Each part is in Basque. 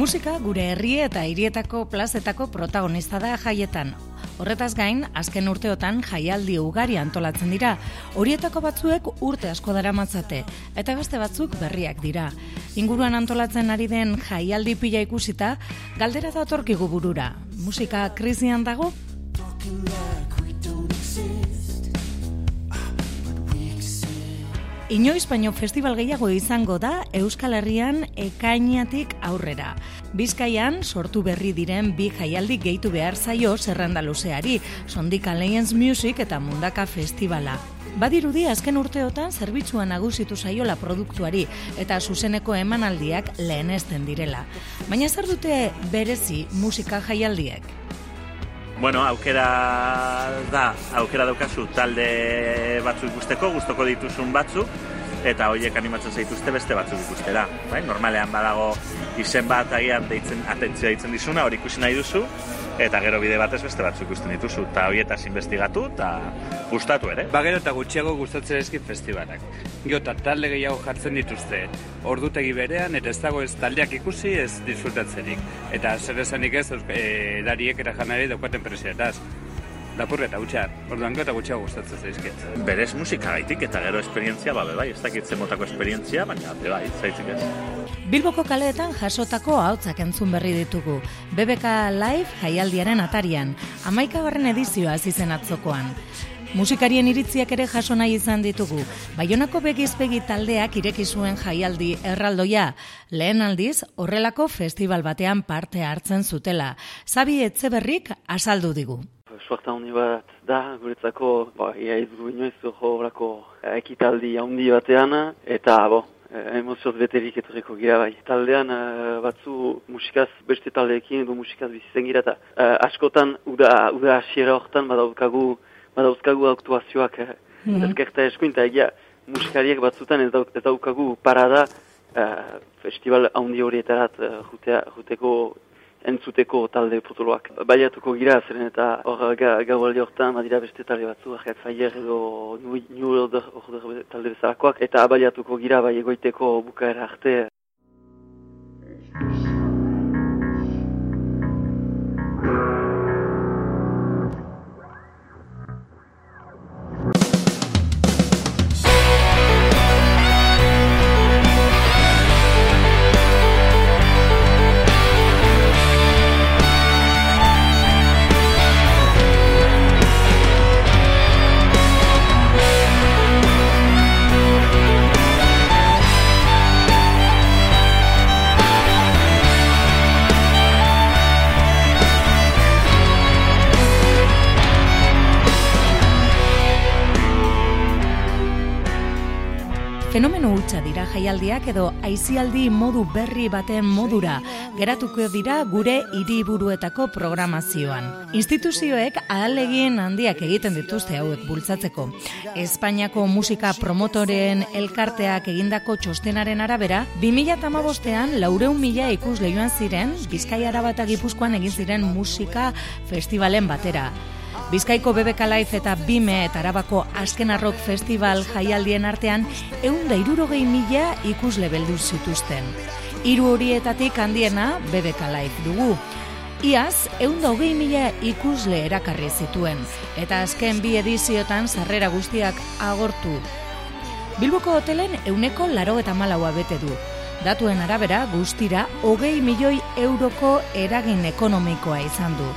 Musika gure herri eta hirietako plazetako protagonista da jaietan. Horretaz gain, azken urteotan jaialdi ugari antolatzen dira. Horietako batzuek urte asko dara matzate, eta beste batzuk berriak dira. Inguruan antolatzen ari den jaialdi pila ikusita, galdera da otorkigu burura. Musika krizian dago? Inoiz baino festival gehiago izango da Euskal Herrian ekainatik aurrera. Bizkaian sortu berri diren bi jaialdi gehitu behar zaio zerrenda luzeari, Sondika Lions Music eta Mundaka Festivala. Badirudi azken urteotan zerbitzua nagusitu zaiola produktuari eta zuzeneko emanaldiak lehenesten direla. Baina zer dute berezi musika jaialdiek? Bueno, aukera da, aukera daukazu talde batzuk ikusteko, gustoko dituzun batzuk, eta horiek animatzen zaituzte beste batzuk ikustera. Bai? Normalean badago izen bat agian deitzen, atentzia deitzen dizuna, hori ikusi nahi duzu, eta gero bide batez beste batzuk ikusten dituzu, eta horietaz investigatu, eta gustatu ere. Ba gero eta gutxiago gustatzen ezkin festivalak. Gio eta talde gehiago jartzen dituzte, ordutegi berean, eta ez dago ez taldeak ikusi ez disfrutatzerik. Eta zer esanik ez, e, dariek erajanari daukaten presiataz. Lapurre eta gutxar, orduan eta gutxiago gustatzen zaizkit. Berez musika gaitik eta gero esperientzia, ba, bai, ez dakit motako esperientzia, baina, bai, zaitzik ez. Bilboko kaleetan jasotako hautzak entzun berri ditugu. BBK Live jaialdiaren atarian, amaikagarren edizioa zizen atzokoan. Musikarien iritziak ere jaso nahi izan ditugu. Baionako begizpegi taldeak ireki zuen jaialdi erraldoia. Lehen aldiz, horrelako festival batean parte hartzen zutela. Zabi etzeberrik azaldu digu. Suarta honi bat da, guretzako, ba, ia izgu inoiz horrelako ekitaldi handi batean, eta, bo, emozioz beterik etorriko gira bai. Taldean batzu musikaz beste taldeekin edo musikaz bizitzen gira eta askotan uda, uda asiera horretan badauzkagu badauzkagu aktuazioak eh, mm ezkerta eskuinta egia musikariek batzutan ez, dauk, ez daukagu parada uh, festival handi horietarat uh, jutea, juteko entzuteko talde potoloak. Baiatuko gira, zeren eta hor ga, gau aldi horretan, badira beste talde batzu, Arcade Fire edo New Order, order talde bezalakoak, eta baiatuko gira, bai egoiteko bukaera arte. Hutsa dira jaialdiak edo aizialdi modu berri baten modura geratuko dira gure hiriburuetako programazioan. Instituzioek ahalegin handiak egiten dituzte hauek bultzatzeko. Espainiako musika promotoren elkarteak egindako txostenaren arabera, 2008an laureun mila ikus lehioan ziren, Bizkaia bat Gipuzkoan egin ziren musika festivalen batera. Bizkaiko BBK Life eta Bime eta Arabako Azken Arrok Festival jaialdien artean eun da irurogei mila ikusle beldu zituzten. Hiru horietatik handiena BBK Life dugu. Iaz, eun da hogei mila ikusle erakarri zituen, eta azken bi ediziotan sarrera guztiak agortu. Bilboko hotelen euneko laro eta malaua bete du. Datuen arabera guztira hogei milioi euroko eragin ekonomikoa izan du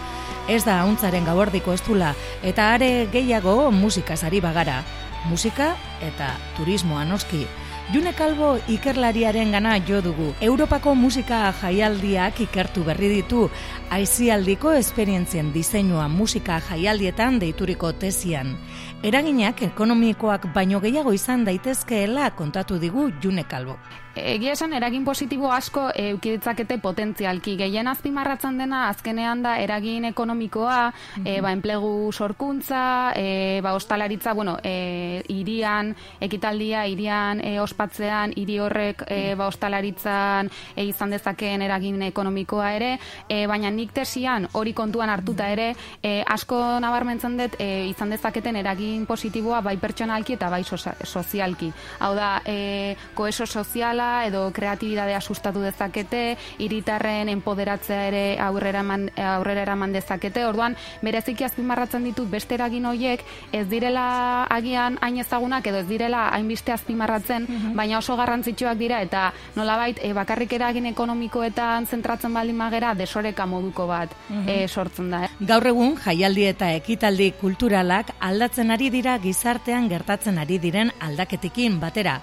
ez da hauntzaren gabordiko estula, eta are gehiago musikazari bagara. Musika eta turismoa noski. June Kalbo ikerlariaren gana jo dugu. Europako musika jaialdiak ikertu berri ditu. Aizialdiko esperientzien diseinua musika jaialdietan deituriko tesian. Eraginak ekonomikoak baino gehiago izan daitezkeela kontatu digu June Kalbo. Egia esan eragin positibo asko eukiditzakete potentzialki. Gehien azpimarratzen dena azkenean da eragin ekonomikoa, e, ba, enplegu sorkuntza, e, ba, ostalaritza, bueno, e, irian, ekitaldia, irian e, ospatzean, hiri horrek e, ba, ostalaritzan e, izan dezakeen eragin ekonomikoa ere, e, baina nik tesian hori kontuan hartuta ere, e, asko nabarmentzen dut e, izan dezaketen eragin positiboa bai pertsonalki eta bai sozialki. Hau da, e, koeso soziala, dezatela edo kreatibidadea sustatu dezakete, hiritarren enpoderatzea ere aurrera eman, aurrera eraman dezakete. Orduan, bereziki azpimarratzen ditut beste eragin hoiek ez direla agian hain ezagunak edo ez direla hainbeste azpimarratzen, mhm. baina oso garrantzitsuak dira eta nolabait e, bakarrik eragin ekonomikoetan zentratzen baldin magera desoreka moduko bat mm sortzen da. Eh? Gaur egun jaialdi eta ekitaldi kulturalak aldatzen ari dira gizartean gertatzen ari diren aldaketikin batera.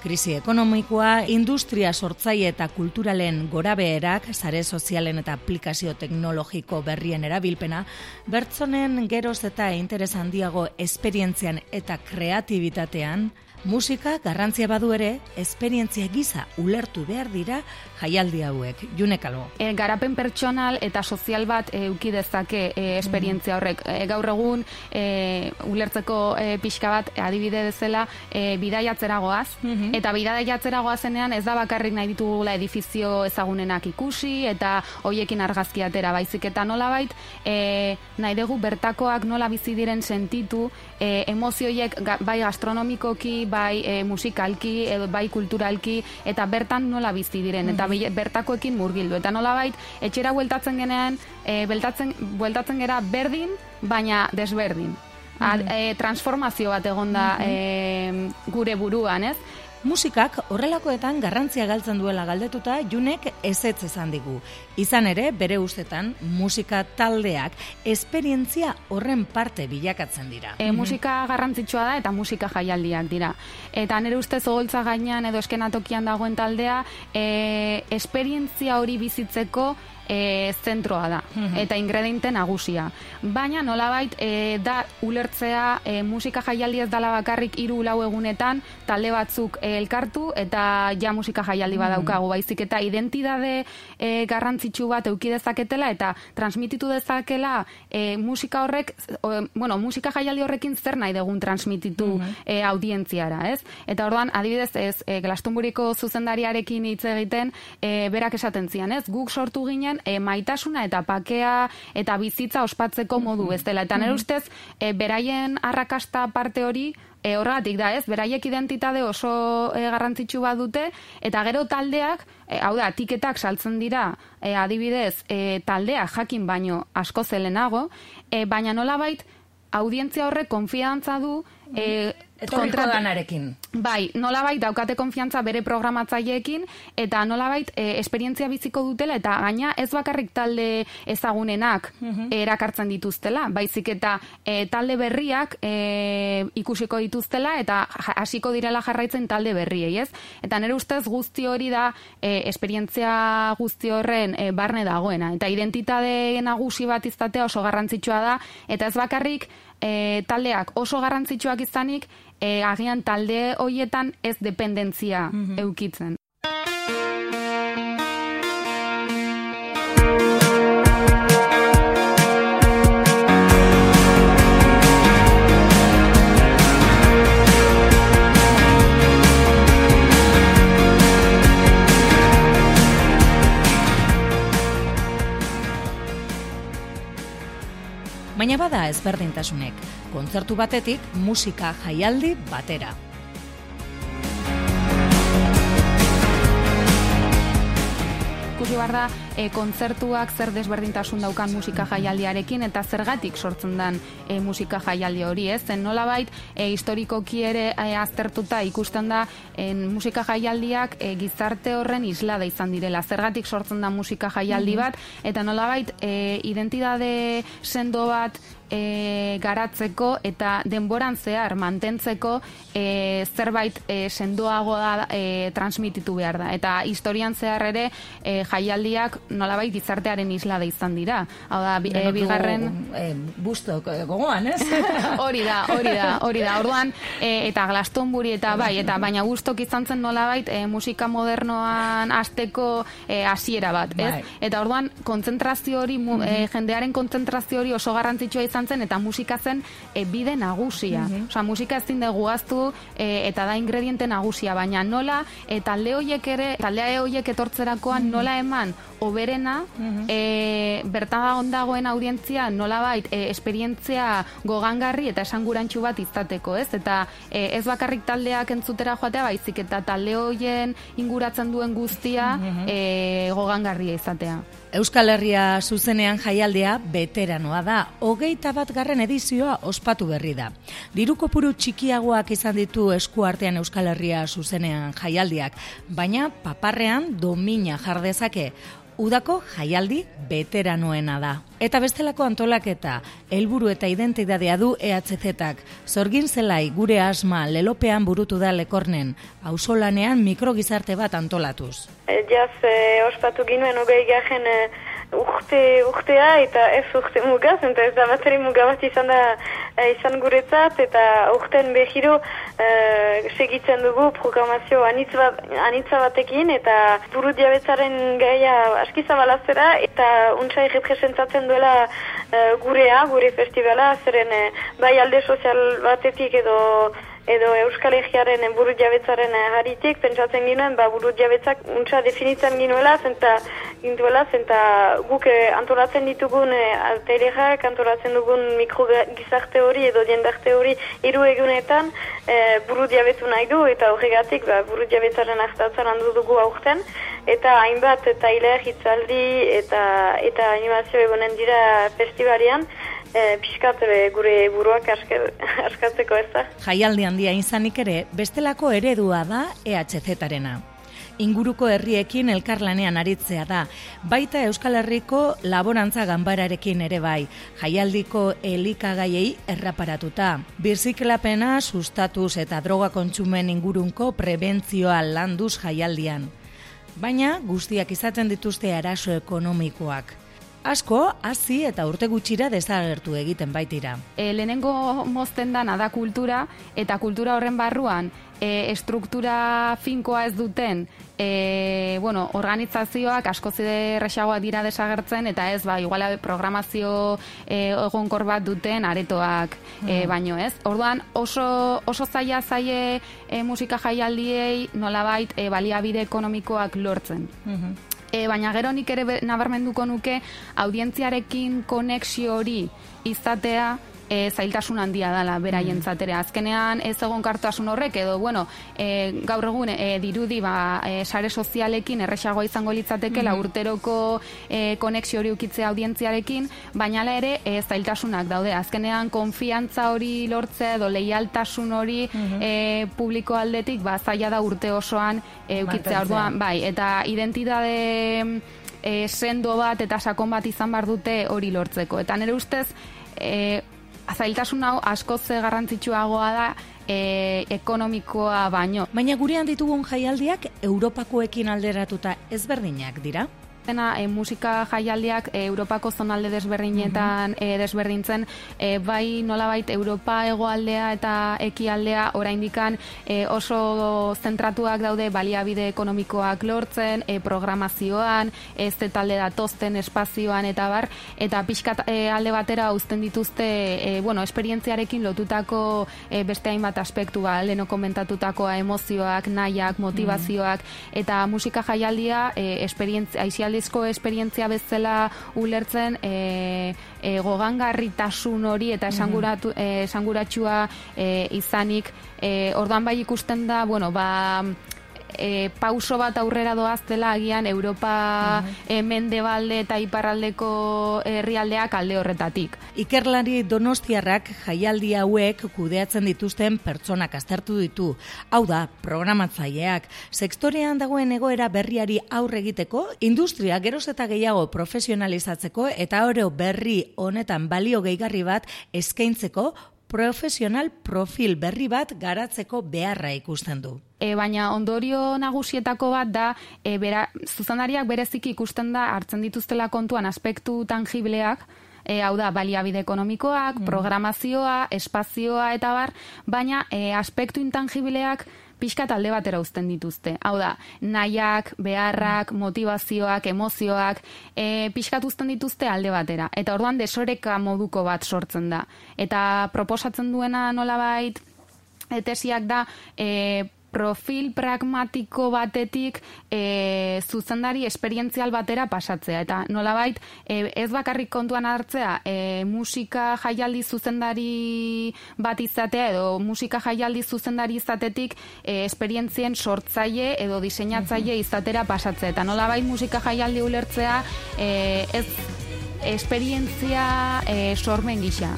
Krisi ekonomikoa, industria sortzaile eta kulturalen gorabeherak, sare sozialen eta aplikazio teknologiko berrien erabilpena, bertzonen geroz eta interes handiago esperientzian eta kreatibitatean, Musika garrantzia badu ere, esperientzia giza ulertu behar dira jaialdi hauek. Junekalo. E, garapen pertsonal eta sozial bat e, uki dezake e, esperientzia horrek. E, gaur egun e, ulertzeko e, pixka bat adibide dezela e, bidaiatzera goaz. Mhm. Eta bidaiatzera goazenean ez da bakarrik nahi ditugula edifizio ezagunenak ikusi eta hoiekin argazki atera baizik eta nola bait e, nahi dugu bertakoak nola bizi diren sentitu e, emozioiek bai gastronomikoki bai e, musikalki edo bai kulturalki eta bertan nola bizi diren eta mm bertakoekin murgildu. Eta nola bait etxera bueltatzen genean e, bueltatzen, bueltatzen gera berdin baina desberdin. Mm. transformazio bat egonda mm gure buruan, ez? Musikak horrelakoetan garrantzia galtzen duela galdetuta Junek ezetz esan digu. Izan ere, bere ustetan, musika taldeak esperientzia horren parte bilakatzen dira. E, musika garrantzitsua da eta musika jaialdiak dira. Eta nire ustez ogoltza gainean edo eskenatokian dagoen taldea, e, esperientzia hori bizitzeko e, zentroa da mhm. eta ingrediente nagusia. Baina nolabait e, da ulertzea e, musika jaialdi ez dala bakarrik hiru lau egunetan talde batzuk e, elkartu eta ja musika jaialdi mhm. badaukagu baizik eta identidade e, garrantzitsu bat euki dezaketela eta transmititu dezakela e, musika horrek bueno, musika jaialdi horrekin zer nahi dugun transmititu mm audientziara, ez? Eta orduan adibidez ez e, Glastonburyko zuzendariarekin hitz egiten e, berak esaten zian, ez? Guk sortu ginen e, maitasuna eta pakea eta bizitza ospatzeko modu ez dela. Eta nire ustez, e, beraien arrakasta parte hori, e, horregatik da ez, beraiek identitate oso e, garrantzitsu bat dute, eta gero taldeak, e, hau da, tiketak saltzen dira, e, adibidez, e, taldeak jakin baino asko zelenago, e, baina nolabait, audientzia horrek konfiantza du, e, Etorriko danarekin. Bai, nolabait daukate konfiantza bere programatzaileekin eta nolabait e, esperientzia biziko dutela eta gaina ez bakarrik talde ezagunenak mhm. erakartzen dituztela, baizik eta e, talde berriak e, ikusiko dituztela eta hasiko direla jarraitzen talde berriei, ez? Eta nire ustez guzti hori da e, esperientzia guzti horren e, barne dagoena eta identitate nagusi bat izatea oso garrantzitsua da eta ez bakarrik e, taldeak oso garrantzitsuak izanik, e, agian talde hoietan ez dependentzia mm eukitzen. Bada ezberdintasunek, kontzertu batetik musika jaialdi batera. ikusi behar da e, kontzertuak zer desberdintasun daukan musika jaialdiarekin eta zergatik sortzen den e, musika jaialdi hori, ez? Zen nolabait e, historikoki ere e, aztertuta ikusten da en, musika jaialdiak e, gizarte horren islada izan direla. Zergatik sortzen da musika jaialdi mhm. bat eta nolabait e, identidade sendo bat e, garatzeko eta denboran zehar mantentzeko e, zerbait e, sendoago da e, transmititu behar da. Eta historian zehar ere e, jaialdiak nolabait gizartearen isla da izan dira. Hau da, e, bigarren... E, busto gogoan, ez? hori da, hori da, hori da. Orduan, e, eta Glastonbury eta bai, eta baina gustok izan zen nolabait e, musika modernoan azteko e, hasiera bat, ez? Bai. Eta orduan, kontzentrazio hori, e, jendearen kontzentrazio hori oso garrantzitsua izan zen eta musika zen e, bide nagusia. Mm Osea, musika ezin dugu gaztu e, eta da ingrediente nagusia, baina nola e, talde hoiek ere, taldea hoiek etortzerakoan nola eman oberena e, bertan ondagoen audientzia nolabait e, esperientzia gogangarri eta esangurantxu bat izateko, ez? Eta e, ez bakarrik taldeak entzutera joatea baizik eta talde hoien inguratzen duen guztia e, gogangarria izatea. Euskal Herria zuzenean jaialdea beteranoa da, hogeita bat garren edizioa ospatu berri da. Diru kopuru txikiagoak izan ditu eskuartean Euskal Herria zuzenean jaialdiak, baina paparrean domina jardezake, udako jaialdi beteranoena da. Eta bestelako antolaketa, helburu eta identidadea du EHZ-ak. Zorgin zelai gure asma lelopean burutu da lekornen, hausolanean mikrogizarte bat antolatuz. E, jaz, e, ospatu ginuen hogei garen e, urte, urtea eta ez urte mugaz, eta ez da bateri mugabat izan da e, izan guretzat, eta urten behiro e, segitzen dugu programazio anitz bat, anitza batekin, eta buru diabetzaren gaia askizabalazera, eta untsai representatzen duela e, gurea, gure festivala, zeren e, bai alde sozial batetik edo edo Euskal Egiaren buru jabetzaren haritik, pentsatzen ginoen, ba, buru jabetzak untsa definitzen ginoela, zenta, gintuela, zenta guk eh, antolatzen ditugun eh, altereak, antolatzen dugun mikrogizarte hori edo diendarte hori iru egunetan eh, buru jabetu nahi du, eta horregatik ba, buru jabetzaren hartatzen handu dugu aurten, eta hainbat eta hiler hitzaldi eta, eta animazio egonen dira festivalian, e, pixkat gure buruak askatzeko ez da. Jaialdi handia izanik ere, bestelako eredua da EHZ-arena. Inguruko herriekin elkarlanean aritzea da, baita Euskal Herriko laborantza ganbararekin ere bai, jaialdiko elikagaiei erraparatuta. Birziklapena sustatuz eta droga kontsumen ingurunko prebentzioa landuz jaialdian. Baina guztiak izaten dituzte arazo ekonomikoak. Asko, hasi eta urte gutxira desagertu egiten baitira. E, lehenengo mozten dana da kultura, eta kultura horren barruan e, estruktura finkoa ez duten e, bueno, organizazioak asko zide dira desagertzen, eta ez, ba, iguala programazio e, egonkor bat duten aretoak e, mm. baino ez. Orduan, oso, oso zaila zaie e, musika jaialdiei nolabait e, baliabide ekonomikoak lortzen. Mm E, baina gero nik ere nabarmenduko nuke audientziarekin konexio hori izatea e, zailtasun handia dela beraientzat ere. Azkenean ez egon kartasun horrek edo bueno, e, gaur egun e, dirudi ba, e, sare sozialekin erresagoa izango litzateke mm urteroko e, konexio hori ukitzea audientziarekin, baina ere e, zailtasunak daude. Azkenean konfiantza hori lortzea edo leialtasun hori e, publiko aldetik ba zaila da urte osoan e, ukitzea. Orduan, bai, eta identitate e, sendo bat eta sakon bat izan bar dute hori lortzeko. Eta nire ustez, e, zailtasun hau askoz garrantzitsuagoa da e, ekonomikoa baino. Baina gurean ditugun jaialdiak Europakoekin alderatuta ezberdinak dira? Dena e, musika jaialdiak e, Europako zonalde desberdinetan e, desberdintzen e, bai nolabait Europa hegoaldea eta ekialdea oraindikan e, oso zentratuak daude baliabide ekonomikoak lortzen e, programazioan ez talde datosten espazioan eta bar eta pixkat e, alde batera uzten dituzte e, bueno, esperientziarekin lotutako e, beste hainbat aspektu ba, leno komentatutakoa emozioak, nahiak, motivazioak eta musika jaialdia e, esperientzia aldizko esperientzia bezala ulertzen e, e, gogangarritasun hori eta esanguratu, e, esanguratsua e, izanik. E, ordan bai ikusten da bueno ba e, pauso bat aurrera doaztela agian Europa uh mendebalde eta iparraldeko herrialdeak alde horretatik. Ikerlari donostiarrak jaialdi hauek kudeatzen dituzten pertsonak aztertu ditu. Hau da, programatzaileak, sektorean dagoen egoera berriari aurre egiteko, industria geroz eta gehiago profesionalizatzeko eta oro berri honetan balio gehigarri bat eskaintzeko profesional profil berri bat garatzeko beharra ikusten du. E, baina ondorio nagusietako bat da, e, bera, zuzanariak bereziki ikusten da hartzen dituztela kontuan aspektu tangibleak, E, hau da, baliabide ekonomikoak, programazioa, espazioa eta bar, baina e, aspektu intangibileak pixka talde batera uzten dituzte. Hau da, nahiak, beharrak, motivazioak, emozioak, e, pixkat uzten dituzte alde batera. Eta orduan desoreka moduko bat sortzen da. Eta proposatzen duena nolabait, etesiak da, e, profil pragmatiko batetik e, zuzendari esperientzial batera pasatzea. Eta nolabait, e, ez bakarrik kontuan hartzea, e, musika jaialdi zuzendari bat izatea edo musika jaialdi zuzendari izatetik e, esperientzien sortzaile edo diseinatzaile izatera pasatzea. Eta nolabait musika jaialdi ulertzea e, ez esperientzia e, sormen gisa.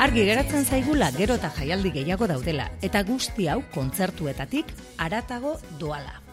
Argi geratzen zaigula gero eta jaialdi gehiago daudela, eta guzti hau kontzertuetatik aratago doala.